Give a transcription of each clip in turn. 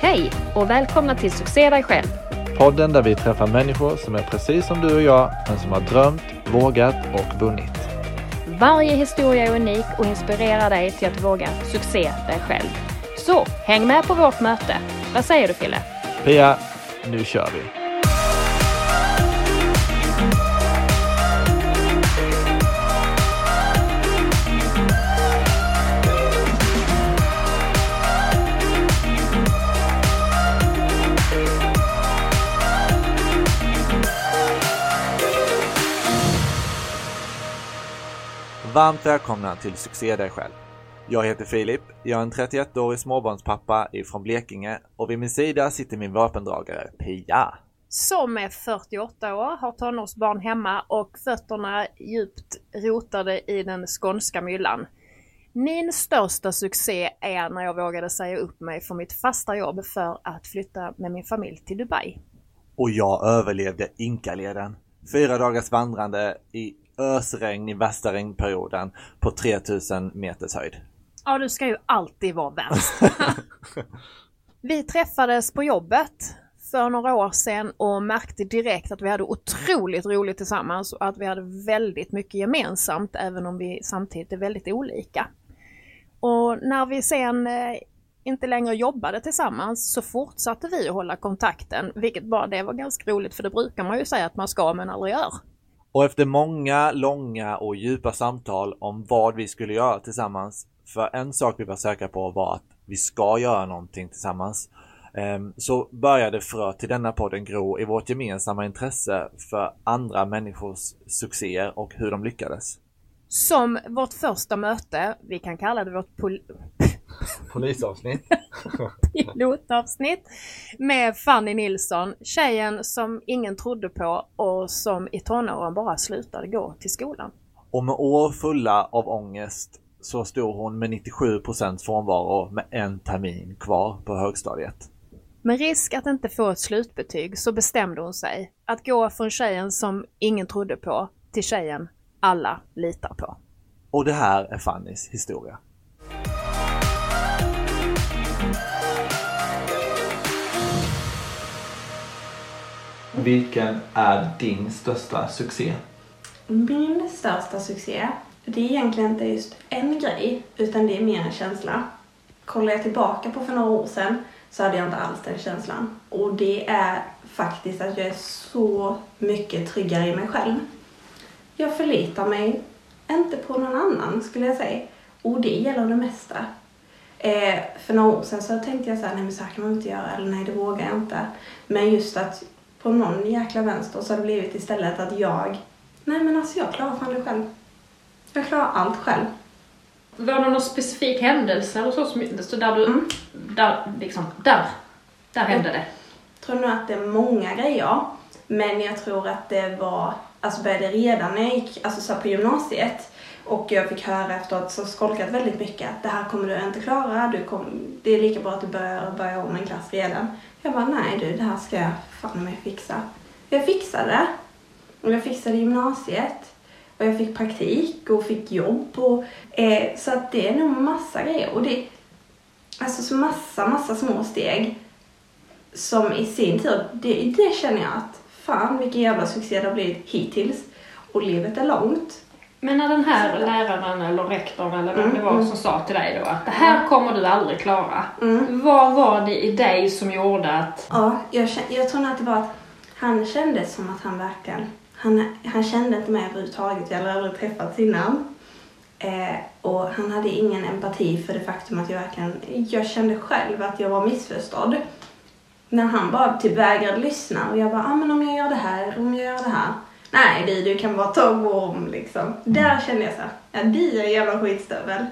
Hej och välkomna till Succé dig själv. Podden där vi träffar människor som är precis som du och jag, men som har drömt, vågat och vunnit. Varje historia är unik och inspirerar dig till att våga succé dig själv. Så häng med på vårt möte. Vad säger du Fille? Pia, nu kör vi! Varmt välkomna till Succé dig själv. Jag heter Filip, jag är en 31-årig småbarnspappa ifrån Blekinge och vid min sida sitter min vapendragare Pia. Som är 48 år, har tonårsbarn hemma och fötterna djupt rotade i den skånska myllan. Min största succé är när jag vågade säga upp mig från mitt fasta jobb för att flytta med min familj till Dubai. Och jag överlevde Inkaleden. Fyra dagars vandrande i ösregn i värsta regnperioden på 3000 meters höjd. Ja, du ska ju alltid vara värst. vi träffades på jobbet för några år sedan och märkte direkt att vi hade otroligt roligt tillsammans och att vi hade väldigt mycket gemensamt även om vi samtidigt är väldigt olika. Och när vi sen eh, inte längre jobbade tillsammans så fortsatte vi att hålla kontakten, vilket bara det var ganska roligt för det brukar man ju säga att man ska men aldrig gör. Och efter många, långa och djupa samtal om vad vi skulle göra tillsammans, för en sak vi var säkra på var att vi ska göra någonting tillsammans, ehm, så började fröet till denna podden gro i vårt gemensamma intresse för andra människors succéer och hur de lyckades. Som vårt första möte, vi kan kalla det vårt pol Polisavsnitt. Pilotavsnitt med Fanny Nilsson, tjejen som ingen trodde på och som i tonåren bara slutade gå till skolan. Och med år fulla av ångest så stod hon med 97% frånvaro med en termin kvar på högstadiet. Med risk att inte få ett slutbetyg så bestämde hon sig att gå från tjejen som ingen trodde på till tjejen alla litar på. Och det här är Fannys historia. Vilken är din största succé? Min största succé, det är egentligen inte just en grej, utan det är mer en känsla. Kollar jag tillbaka på för några år sedan så hade jag inte alls den känslan. Och det är faktiskt att jag är så mycket tryggare i mig själv. Jag förlitar mig inte på någon annan skulle jag säga. Och det gäller det mesta. Eh, för några år sedan så tänkte jag så här, nej men så här kan man inte göra, eller nej det vågar jag inte. Men just att på någon jäkla vänster så har det blivit istället att jag, nej men alltså jag klarar fan det själv. Jag klarar allt själv. Var det någon specifik händelse eller så, så där du, mm. där liksom, där, där hände det? Jag tror nog att det är många grejer. Men jag tror att det var, alltså började redan när jag gick, alltså så på gymnasiet. Och jag fick höra efteråt, så skolkat väldigt mycket, att det här kommer du inte klara, du kom, det är lika bra att du börjar, börjar om en klass redan. Jag bara, nej du, det här ska jag fan med fixa. Jag fixade det. Och jag fixade gymnasiet. Och jag fick praktik och fick jobb. Och, eh, så att det är nog massa grejer. Och det, alltså så massa, massa små steg. Som i sin tur, det, det känner jag att fan vilken jävla succé det har blivit hittills. Och livet är långt. Men när den här läraren eller rektorn eller vem mm, det var mm. som sa till dig då att det här kommer du aldrig klara. Mm. Vad var det i dig som gjorde att... Ja, jag, jag tror att det var att han kände som att han verkligen... Han, han kände inte mig överhuvudtaget. Jag hade aldrig träffats innan. Eh, och han hade ingen empati för det faktum att jag verkligen... Jag kände själv att jag var missförstådd. När han bara typ vägrade lyssna och jag bara, ah, men om jag här om jag gör det här? Nej du, du kan bara ta om liksom. Där kände jag så här, ja du är en jävla skitstövel.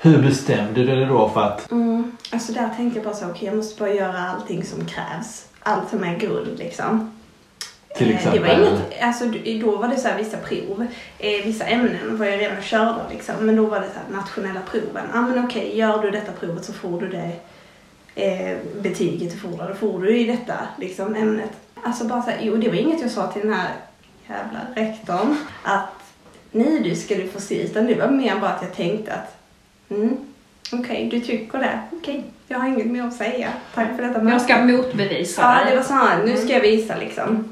Hur bestämde du dig då för att... Mm, alltså där tänkte jag bara så, okej jag måste bara göra allting som krävs. Allt som är grund liksom. Till Eh, exempel? Det var inget, alltså då var det så här vissa prov. Eh, vissa ämnen var jag redan körda liksom. Men då var det så här nationella proven. Ja ah, men okej, gör du detta provet så får du det eh, betyget du får. Då får du i detta liksom ämnet. Alltså bara så här, jo det var inget jag sa till den här jävla rektorn. Att nej du ska du få se. Utan det var mer bara att jag tänkte att mm, okej du tycker det. Okej, jag har inget mer att säga. Tack för detta Jag ska motbevisa Ja, det var så här, nu ska jag visa liksom.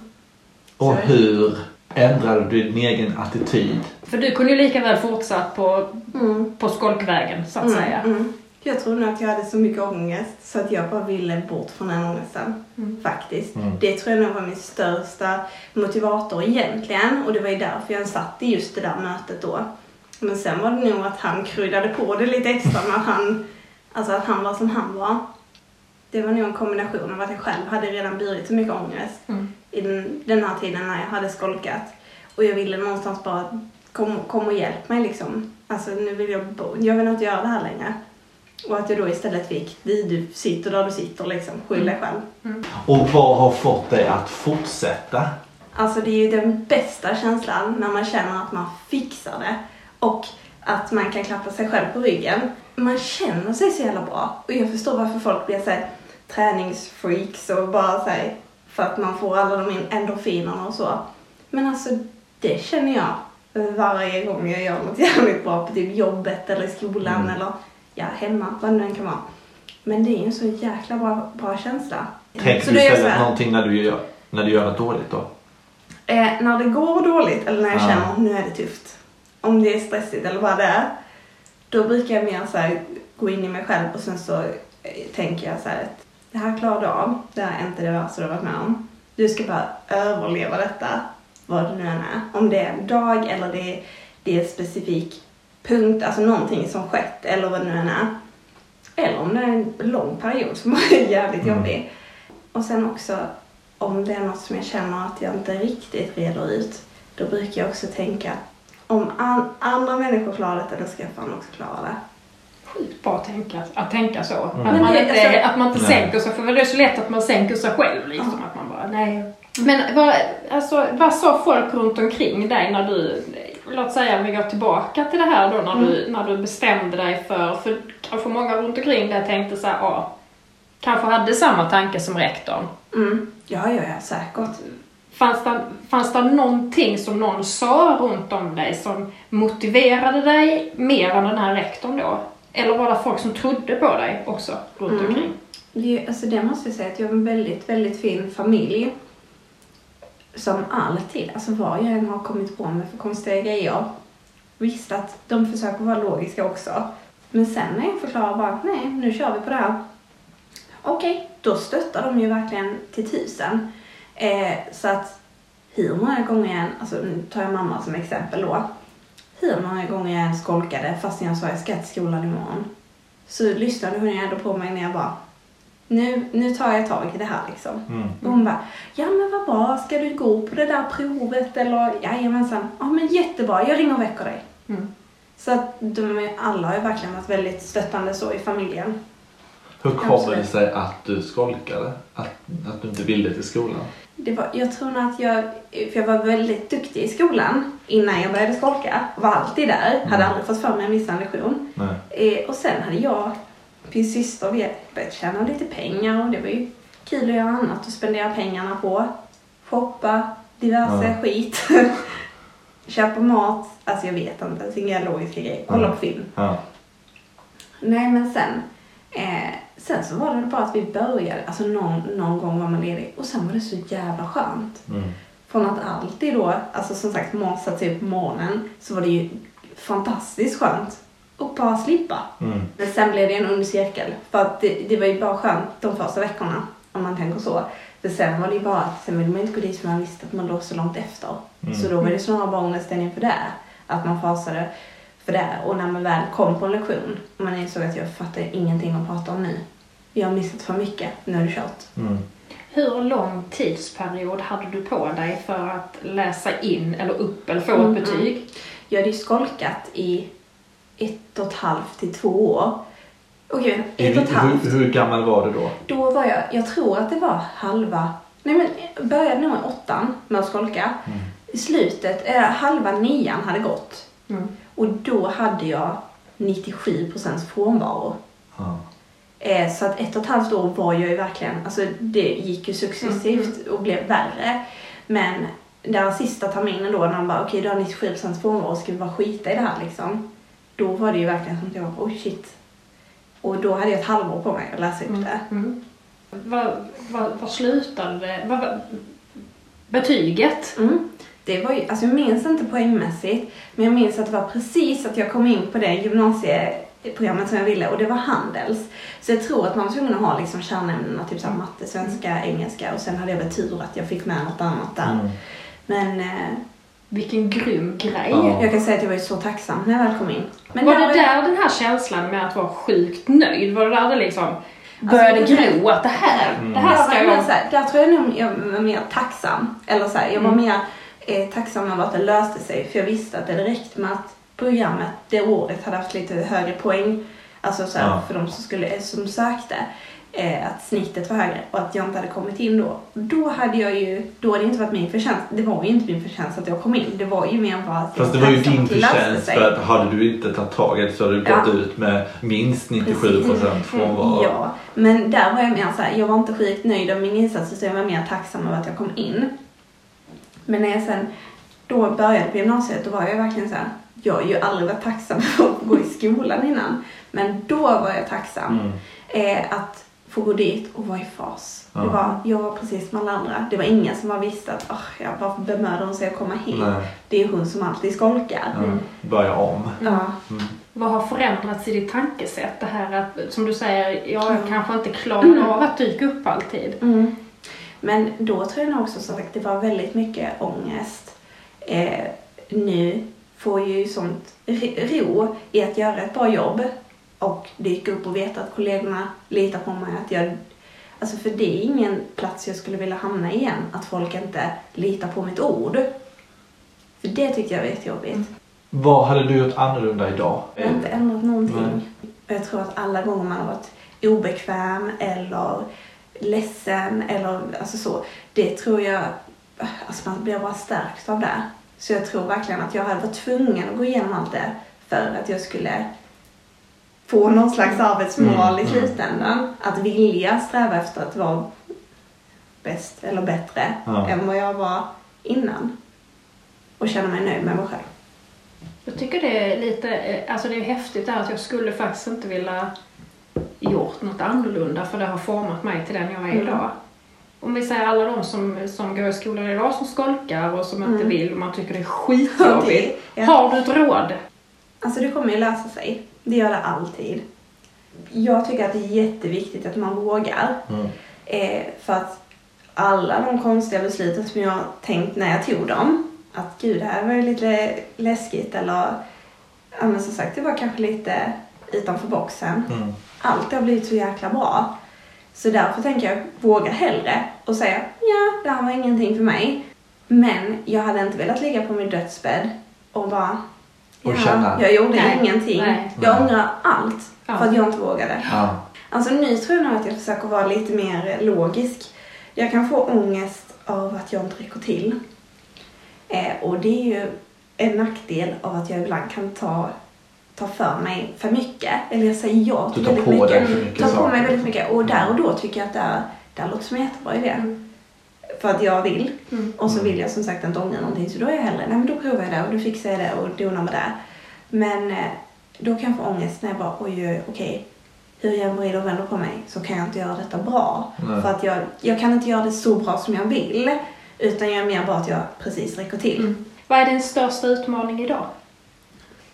Och Så- hur ändrade du din egen attityd? För du kunde ju lika väl fortsatt på, Mm. på skolkvägen så att Mm, säga. mm. Jag tror nog att jag hade så mycket ångest så att jag bara ville bort från den ångesten. Mm. Faktiskt. Mm. Det tror jag nog var min största motivator egentligen. Och det var ju därför jag satt i just det där mötet då. Men sen var det nog att han kryddade på det lite extra att han, alltså att han var som han var. Det var nog en kombination av att jag själv hade redan burit så mycket ångest Mm. i den, den här tiden när jag hade skolkat. Och jag ville någonstans bara, kom, kom och hjälp mig liksom. Alltså nu vill jag, bo- jag vill inte göra det här längre. Och att jag då istället fick, du, du sitter där du sitter liksom, skyll dig själv. Och vad har fått dig att fortsätta? Alltså det är ju den bästa känslan när man känner att man fixar det. Och att man kan klappa sig själv på ryggen. Man känner sig så jävla bra. Och jag förstår varför folk blir såhär träningsfreaks och bara såhär för att man får alla de endorfinerna och så. Men alltså det känner jag varje gång jag gör något jävligt bra på typ jobbet eller i skolan Mm. eller ja, hemma, vad det nu än kan vara. Men det är ju en så jäkla bra, bra känsla. Tänker Så du istället här- någonting när du, gör, när du gör något dåligt då? Eh, när det går dåligt eller när jag Ja. känner att nu är det tufft. Om det är stressigt eller vad det är. Då brukar jag mer så här, gå in i mig själv och sen så eh, tänker jag så här att det här klarar du av. Det här är inte det värsta du har varit med om. Du ska bara överleva detta. Vad det nu än är. Om det är en dag eller det är, det är en specifik punkt, alltså någonting som skett eller vad det nu än är. Eller om det är en lång period som är jävligt Mm. jobbig. Och sen också om det är något som jag känner att jag inte riktigt reder ut, då brukar jag också tänka om an- andra människor klarar detta, då ska jag fan också klara det. Sjukt bra att tänka, att tänka så. Att, Men man det- inte, alltså- att man inte Nej. sänker sig, för det är så lätt att man sänker sig själv liksom. Att man bara, nej. Men vad, alltså, vad sa folk runt omkring dig när du, låt säga om vi går tillbaka till det här då när, du, när du bestämde dig för, för kanske många runt omkring dig tänkte så här, ja, kanske hade samma tanke som rektorn. Mm. Ja, ja, ja, säkert. Fanns det, fanns det någonting som någon sa runt om dig som motiverade dig mer än den här rektorn då? Eller var det folk som trodde på dig också runt Mm. omkring? Det, alltså det måste jag säga att jag har en väldigt, väldigt fin familj. Som alltid, alltså vad jag än har kommit på med för konstiga grejer. Visst att de försöker vara logiska också. Men sen när jag förklarar bara, nej nu kör vi på det här. Okej, då stöttar de ju verkligen till tusen. Eh, så att hur många gånger jag än, alltså nu tar jag mamma som exempel då. Hur många gånger jag än skolkade fastän jag sa jag ska till skolan imorgon. Så lyssnade hon ju ändå på mig när jag bara, nu, nu tar jag tag i det här liksom. Mm. Och hon bara, ja men vad bra, ska du gå på det där provet eller jajamensan, ja men jättebra, jag ringer och väcker dig. Mm. Så att de alla har ju verkligen varit väldigt stöttande så i familjen. Hur kommer det sig att du skolkade? Att, att du inte ville till skolan? Det var, jag tror nog att jag, för jag var väldigt duktig i skolan innan jag började skolka. Var alltid där, hade Mm. aldrig fått för mig en missa en lektion. Nej. Eh, och sen hade jag, min syster, vi börjat tjäna lite pengar och det var ju kul att göra annat och spendera pengarna på. Shoppa, diverse Ja. skit. Köpa mat, alltså jag vet inte, alltså inga logiska grejer. Kolla på film. Ja. Nej men sen, eh, sen så var det bara att vi började, alltså någon, någon gång var man ledig och sen var det så jävla skönt. Mm. Från att alltid då, alltså som sagt morsa typ på morgonen, så var det ju fantastiskt skönt att bara slippa. Mm. Men sen blev det en ond cirkel. För att det, det var ju bara skönt de första veckorna, om man tänker så. För sen var det ju bara att sen ville man inte gå dit för man visste att man låg så långt efter. Mm. Så då var det snarare bara ångesten inför det. Att man fasade för det. Och när man väl kom på en lektion och man insåg att jag fattar ingenting att prata om nu. Jag har missat för mycket, nu är det kört. Mm. Hur lång tidsperiod hade du på dig för att läsa in eller upp eller få Mm, ett betyg? Jag hade ju skolkat i ett och ett halvt till två år. Och gud, ett och ett halvt. Hur, hur gammal var du då? Då var jag, jag tror att det var halva, nej men började nog i åttan med att skolka. I slutet, eh, halva nian hade gått. Mm. Och då hade jag 97% frånvaro. Ja. Eh, så att ett och ett halvt år var jag ju verkligen, alltså det gick ju successivt och blev värre. Men den sista terminen då när de bara okej du har 97% frånvaro, ska vi bara skita i det här liksom. Då var det ju verkligen som att jag, oh shit. Och då hade jag ett halvår på mig att läsa upp det. Mm. Vad, vad, vad slutade? Vad, vad, betyget? Mm. Det var ju, alltså jag minns inte poängmässigt, men jag minns att det var precis att jag kom in på det gymnasieprogrammet som jag ville och det var Handels. Så jag tror att man var tvungen att ha liksom kärnämnena, typ så matte, svenska, engelska och sen hade jag väl tur att jag fick med något annat där. Mm. Men eh, Vilken grym grej. Ja. jag kan säga att jag var ju så tacksam när jag väl kom in. Men var där det var där den här känslan med att vara sjukt nöjd, var det där det liksom började jag kan gro att det här, Mm. det här Jag ska jag... så här, där tror jag nog jag var mer tacksam. Eller så här, jag var Mm. mer eh, tacksam över att det löste sig. För jag visste att det räckte med att programmet det året hade haft lite högre poäng. Alltså så här, Ja. för de som, skulle, som sökte. Eh, att snittet var högre och att jag inte hade kommit in då. Då hade jag ju, då hade det inte varit min förtjänst. Det var ju inte min förtjänst att jag kom in. Det var ju mer bara att Fast det var ju din förtjänst för att hade du inte tagit tag i det så hade du Ja. gått ut med minst 97% frånvaro. Ja, men där var jag mer så här, jag var inte sjukt nöjd av min insats så jag var mer tacksam över att jag kom in. Men när jag sen då började på gymnasiet då var jag verkligen så här, jag har ju aldrig varit tacksam för att gå i skolan innan. Men då var jag tacksam Mm. eh, att få gå dit och vara i fas. Ja. Det var, jag var precis som alla andra. Det var ingen som var visste att oh, ja, varför bemödar hon sig att komma hit? Nej. Det är hon som alltid skolkar. Ja. Börja om. Ja. Mm. Vad har förändrats i ditt tankesätt? Det här att, som du säger, jag Mm. kanske inte klarar av att dyka upp alltid. Mm. Men då tror jag nog också som sagt det var väldigt mycket ångest. Eh, nu får jag ju sånt ro i att göra ett bra jobb och dyka upp och veta att kollegorna litar på mig. Att jag, alltså för det är ingen plats jag skulle vilja hamna i igen, att folk inte litar på mitt ord. För det tyckte jag var jättejobbigt. Vad hade du gjort annorlunda idag? Jag har inte ändrat någonting. Nej. Jag tror att alla gånger man har varit obekväm eller ledsen eller alltså så. Det tror jag, alltså man blir bara stärkt av det. Så jag tror verkligen att jag hade varit tvungen att gå igenom allt det för att jag skulle få någon slags arbetsmoral i Mm, slutändan. Att vilja sträva efter att vara bäst eller bättre Ja. än vad jag var innan. Och känna mig nöjd med mig själv. Jag tycker det är lite, eh, alltså det är häftigt där att jag skulle faktiskt inte vilja gjort något annorlunda för det har format mig till den jag är Mm. idag. Om vi säger alla de som, som går i skolan idag som skolkar och som inte Mm. vill och man tycker det är skitjobbigt. Ja. Har du ett råd? Alltså det kommer ju lösa sig. Det gör det alltid. Jag tycker att det är jätteviktigt att man vågar. Mm. Eh, för att alla de konstiga besluten som jag tänkt när jag tog dem. Att gud, det här var ju lite läskigt eller ja, men som sagt, det var kanske lite utanför boxen. Mm. Allt har blivit så jäkla bra. Så därför tänker jag våga hellre och säga ja, det här var ingenting för mig. Men jag hade inte velat ligga på min dödsbädd och bara Och ja, känna. jag gjorde Nej, ingenting. nej. Jag ångrar allt Ja. för att jag inte vågade. Ja. Alltså nu tror jag nog att jag försöker vara lite mer logisk. Jag kan få ångest av att jag inte räcker till. Eh, och det är ju en nackdel av att jag ibland kan ta, ta för mig för mycket. Eller jag säger ja Du till tar väldigt på mycket. dig för mycket tar på mig väldigt mycket. Och där och då tycker jag att det, är, det här låter som en jättebra idé. Mm. För att jag vill. Mm. Och så Mm. vill jag som sagt inte ångra någonting. Så då är jag hellre, nej men då provar jag det och då fixar jag det och donar med det. Men eh, då kan jag få ångest när jag bara, oj, oj, okej. Hur jag än vrider och vänder på mig så kan jag inte göra detta bra. Nej. För att jag, jag kan inte göra det så bra som jag vill. Utan jag är mer bara att jag precis räcker till. Mm. Vad är din största utmaning idag?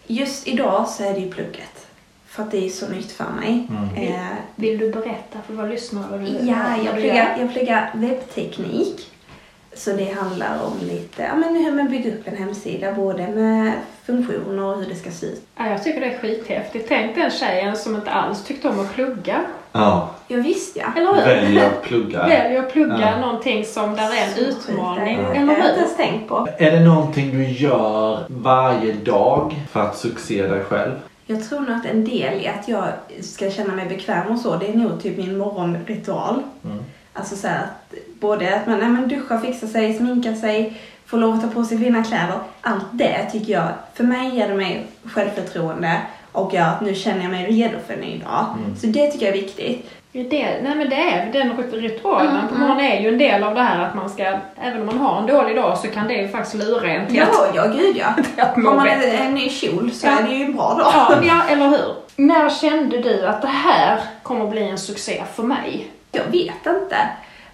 Just idag så är det ju plugget. För att det är så nytt för mig. Mm. Eh, Vill du berätta för våra lyssnare vad du, Ja, jag pluggar, jag pluggar webbteknik. Så det handlar om lite, ja men hur man bygger upp en hemsida, både med funktioner och hur det ska se ut. Ja, jag tycker det är skithäftigt. Tänk den tjejen som inte alls tyckte om att plugga Ja. Ja visst ja. Eller hur? Väljer att plugga. Väljer att plugga Ja. någonting som där är en utmaning. Det har Eller jag inte hur? ens tänkt på. Är det någonting du gör varje dag för att succé dig själv? Jag tror nog att en del i att jag ska känna mig bekväm och så, det är nog typ min morgonritual. Mm. Alltså så att både att man nej, men duschar, fixar sig, sminkar sig, får lov att ta på sig fina kläder. Allt det tycker jag, för mig ger det mig självförtroende och gör att nu känner jag mig redo för en ny dag. Så det tycker jag är viktigt. Det, nej men det är den ritualen på morgonen är ju en del av det här att man ska, även om man har en dålig dag så kan det ju faktiskt lura en till att Ja, ja gud ja. att Har man bättre. en, ny kjol så Ja. är det ju en bra dag. Ja, ja, eller hur? När kände du att det här kommer att bli en succé för mig? Jag vet inte.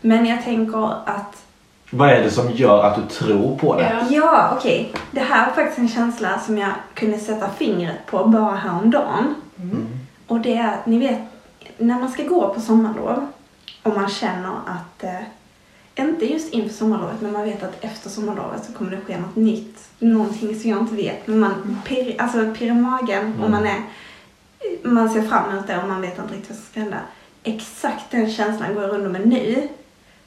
Men jag tänker att Vad är det som gör att du tror på det? Ja. Ja, okej. Det här var faktiskt en känsla som jag kunde sätta fingret på bara häromdagen. Och det är ni vet, när man ska gå på sommarlov och man känner att, eh, inte just inför sommarlovet, men man vet att efter sommarlovet så kommer det ske något nytt. Någonting som jag inte vet. Men man pirr, alltså pirr i magen och man är, man ser fram emot det och man vet inte riktigt vad som ska hända. Exakt den känslan går jag runt med nu.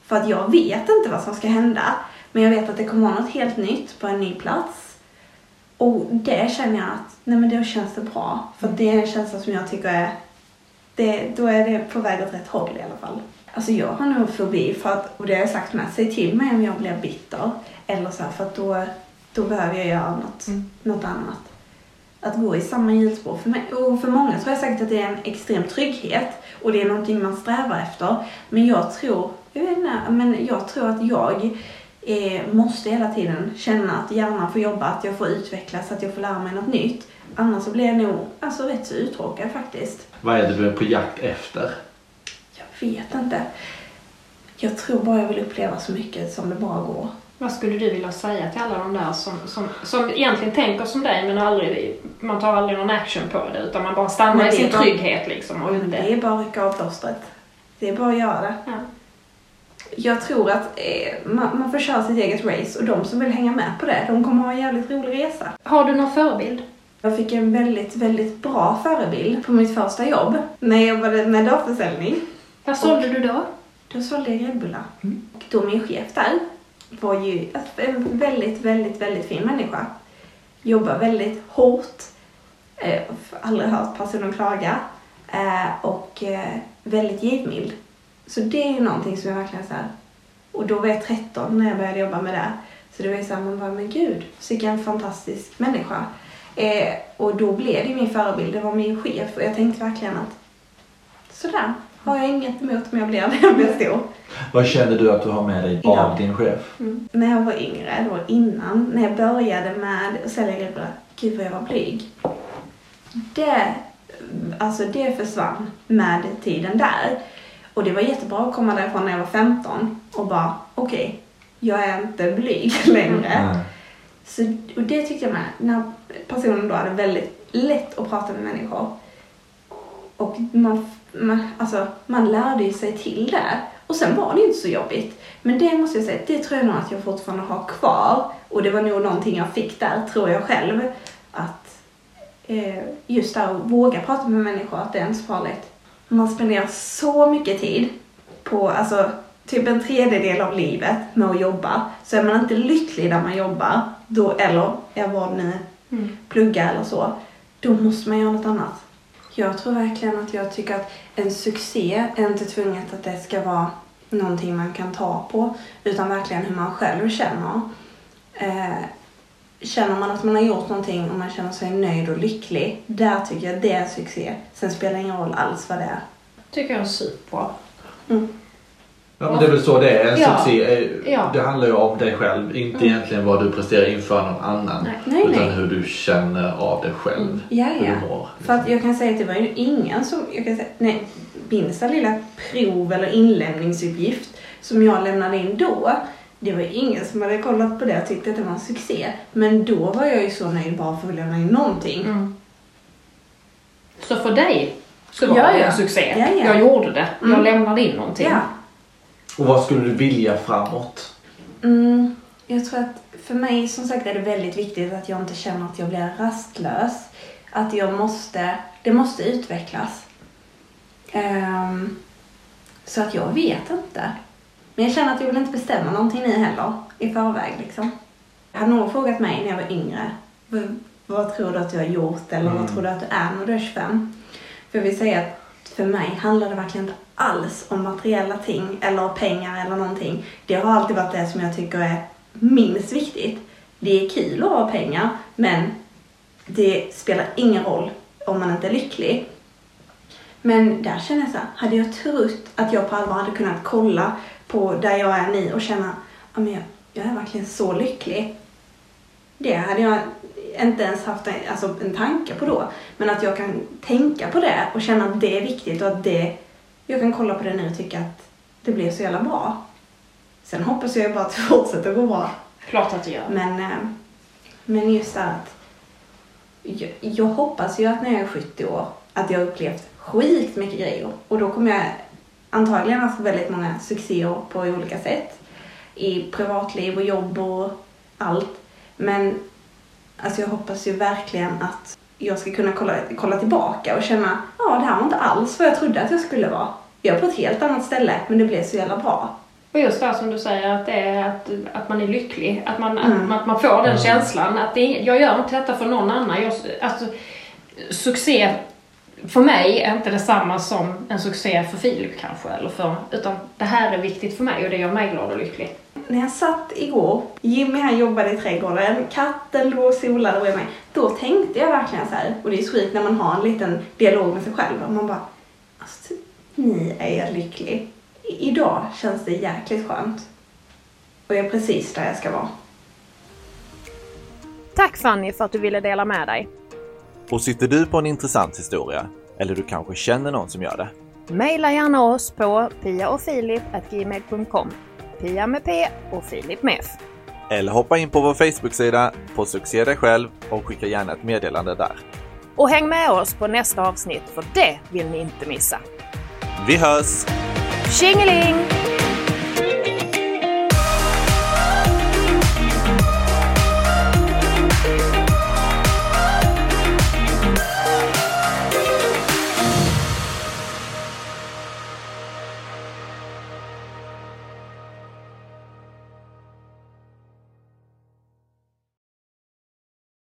För att jag vet inte vad som ska hända. Men jag vet att det kommer vara något helt nytt på en ny plats. Och det känner jag att, nej men då känns det bra. För att det är en känsla som jag tycker är, det, då är det på väg åt rätt håll i alla fall. Alltså jag har nog fobi för att, och det har jag sagt med, säg till mig om jag blir bitter. Eller så här, för att då, då behöver jag göra något, något annat. Att gå i samma hjulspår för mig, och för många tror jag säkert att det är en extrem trygghet och det är någonting man strävar efter. Men jag tror, jag vet inte, men jag tror att jag eh, måste hela tiden känna att hjärnan får jobba, att jag får utvecklas, att jag får lära mig något nytt. Annars så blir jag nog alltså, rätt så uttråkad faktiskt. Vad är det du är på jakt efter? Jag vet inte. Jag tror bara jag vill uppleva så mycket som det bara går. Vad skulle du vilja säga till alla de där som, som, som egentligen tänker som dig men aldrig, man tar aldrig någon action på det utan man bara stannar i sin trygghet liksom och Men inte... det är bara att rycka av plåstret. Det är bara att göra det. Ja. Jag tror att eh, man, man får köra sitt eget race och de som vill hänga med på det, de kommer ha en jävligt rolig resa. Har du någon förebild? Jag fick en väldigt, väldigt bra förebild på mitt första jobb när jag jobbade med datasäljning. Vad sålde du då? Då sålde jag gräddbullar. Och då min chef där var ju en väldigt, väldigt, väldigt fin människa. Jobbar väldigt hårt. Eh, aldrig hört personen klaga. Eh, och eh, väldigt givmild. Så det är ju någonting som jag verkligen så här. Och då var jag 13 när jag började jobba med det. Så det var ju såhär, man bara, men gud, vilken fantastisk människa. Eh, och då blev det min förebild, det var min chef. Och jag tänkte verkligen att sådär, har jag inget emot om jag blir när jag blir stor. Vad känner du att du har med dig av din chef? När jag var yngre, då innan, när jag började med att sälja gräddbullar, gud vad jag var blyg. Det, alltså det försvann med tiden där. Och det var jättebra att komma därifrån när jag var 15 och bara, okej, jag är inte blyg längre. Nej. Så, och det tyckte jag med, när personen då hade väldigt lätt att prata med människor. Och man, man, alltså, man lärde ju sig till det. Och sen var det inte så jobbigt. Men det måste jag säga, det tror jag nog att jag fortfarande har kvar. Och det var nog någonting jag fick där, tror jag själv. Att eh, just här att våga prata med människor, att det är inte så farligt. Man spenderar så mycket tid på, alltså typ en tredjedel av livet med att jobba. Så är man inte lycklig där man jobbar, då, eller är vad nu plugga eller så, då måste man göra något annat. Jag tror verkligen att jag tycker att en succé är inte tvunget att det ska vara någonting man kan ta på, utan verkligen hur man själv känner. Eh, känner man att man har gjort någonting och man känner sig nöjd och lycklig, där tycker jag det är succé. Sen spelar det ingen roll alls vad det är. Tycker jag är superbra. Ja, men det är väl så det är. En Ja. succé Ja. det handlar ju om dig själv. Inte egentligen vad du presterar inför någon annan. Nej. Nej, utan nej. hur du känner av dig själv. Ja, Hur ja. du mår. För att jag kan säga att det var ju ingen som, jag kan säga, nej, minsta lilla prov eller inlämningsuppgift som jag lämnade in då, det var ingen som hade kollat på det och tyckte att det var en succé. Men då var jag ju så nöjd bara för att lämna in någonting. Mm. Så för dig så var Ja, det ja. en succé. Ja, ja. Jag gjorde det. Jag Mm. lämnade in någonting. Och vad skulle du vilja framåt? Mm, jag tror att för mig som sagt är det väldigt viktigt att jag inte känner att jag blir rastlös. Att jag måste, det måste utvecklas. Ehm, så att jag vet inte. Men jag känner att jag vill inte bestämma någonting ni heller i förväg liksom. Hade någon frågat mig när jag var yngre, vad, tror du att du har gjort eller vad tror du att du är när du är 25? För vill säga att för mig handlar det verkligen inte alls om materiella ting eller pengar eller någonting. Det har alltid varit det som jag tycker är minst viktigt. Det är kul att ha pengar, men det spelar ingen roll om man inte är lycklig. Men där känner jag så här, hade jag trott att jag på allvar hade kunnat kolla på där jag är nu och känna, ja men jag, jag är verkligen så lycklig. Det hade jag inte ens haft en, alltså en tanke på då. Men att jag kan tänka på det och känna att det är viktigt och att det, jag kan kolla på det nu och tycka att det blir så jävla bra. Sen hoppas jag bara att det fortsätter gå bra. Klart att det gör. Men, eh, men just det att jag, jag hoppas ju att när jag är 70 år att jag har upplevt skit mycket grejer. Och då kommer jag antagligen haft väldigt många succéer på olika sätt. I privatliv och jobb och allt. Men alltså jag hoppas ju verkligen att jag ska kunna kolla, kolla tillbaka och känna ja det här var inte alls vad jag trodde att jag skulle vara. Jag är på ett helt annat ställe men det blev så jävla bra. Och just det här som du säger, att det är att, att man är lycklig. Att man, Mm. att, man- att man får den känslan. Att det, jag gör inte detta för någon annan. Jag, alltså, succé för mig är inte detsamma som en succé för Filip kanske. Eller för, utan det här är viktigt för mig och det gör mig glad och lycklig. När jag satt igår, Jimmy här jobbade i trädgården, katten låg och solade bredvid mig. Då tänkte jag verkligen så här, och det är så sjukt när man har en liten dialog med sig själv. Och man bara, alltså, ni är jag lycklig. I- Idag känns det jäkligt skönt. Och jag är precis där jag ska vara. Tack Fanny för att du ville dela med dig. Och sitter du på en intressant historia, eller du kanske känner någon som gör det? Maila gärna oss på piaophilip.gmail.com Pia med P och Filip med F. Eller hoppa in på vår Facebook-sida på Succé dig själv och skicka gärna ett meddelande där. Och häng med oss på nästa avsnitt för det vill ni inte missa. Vi hörs! Tjingeling!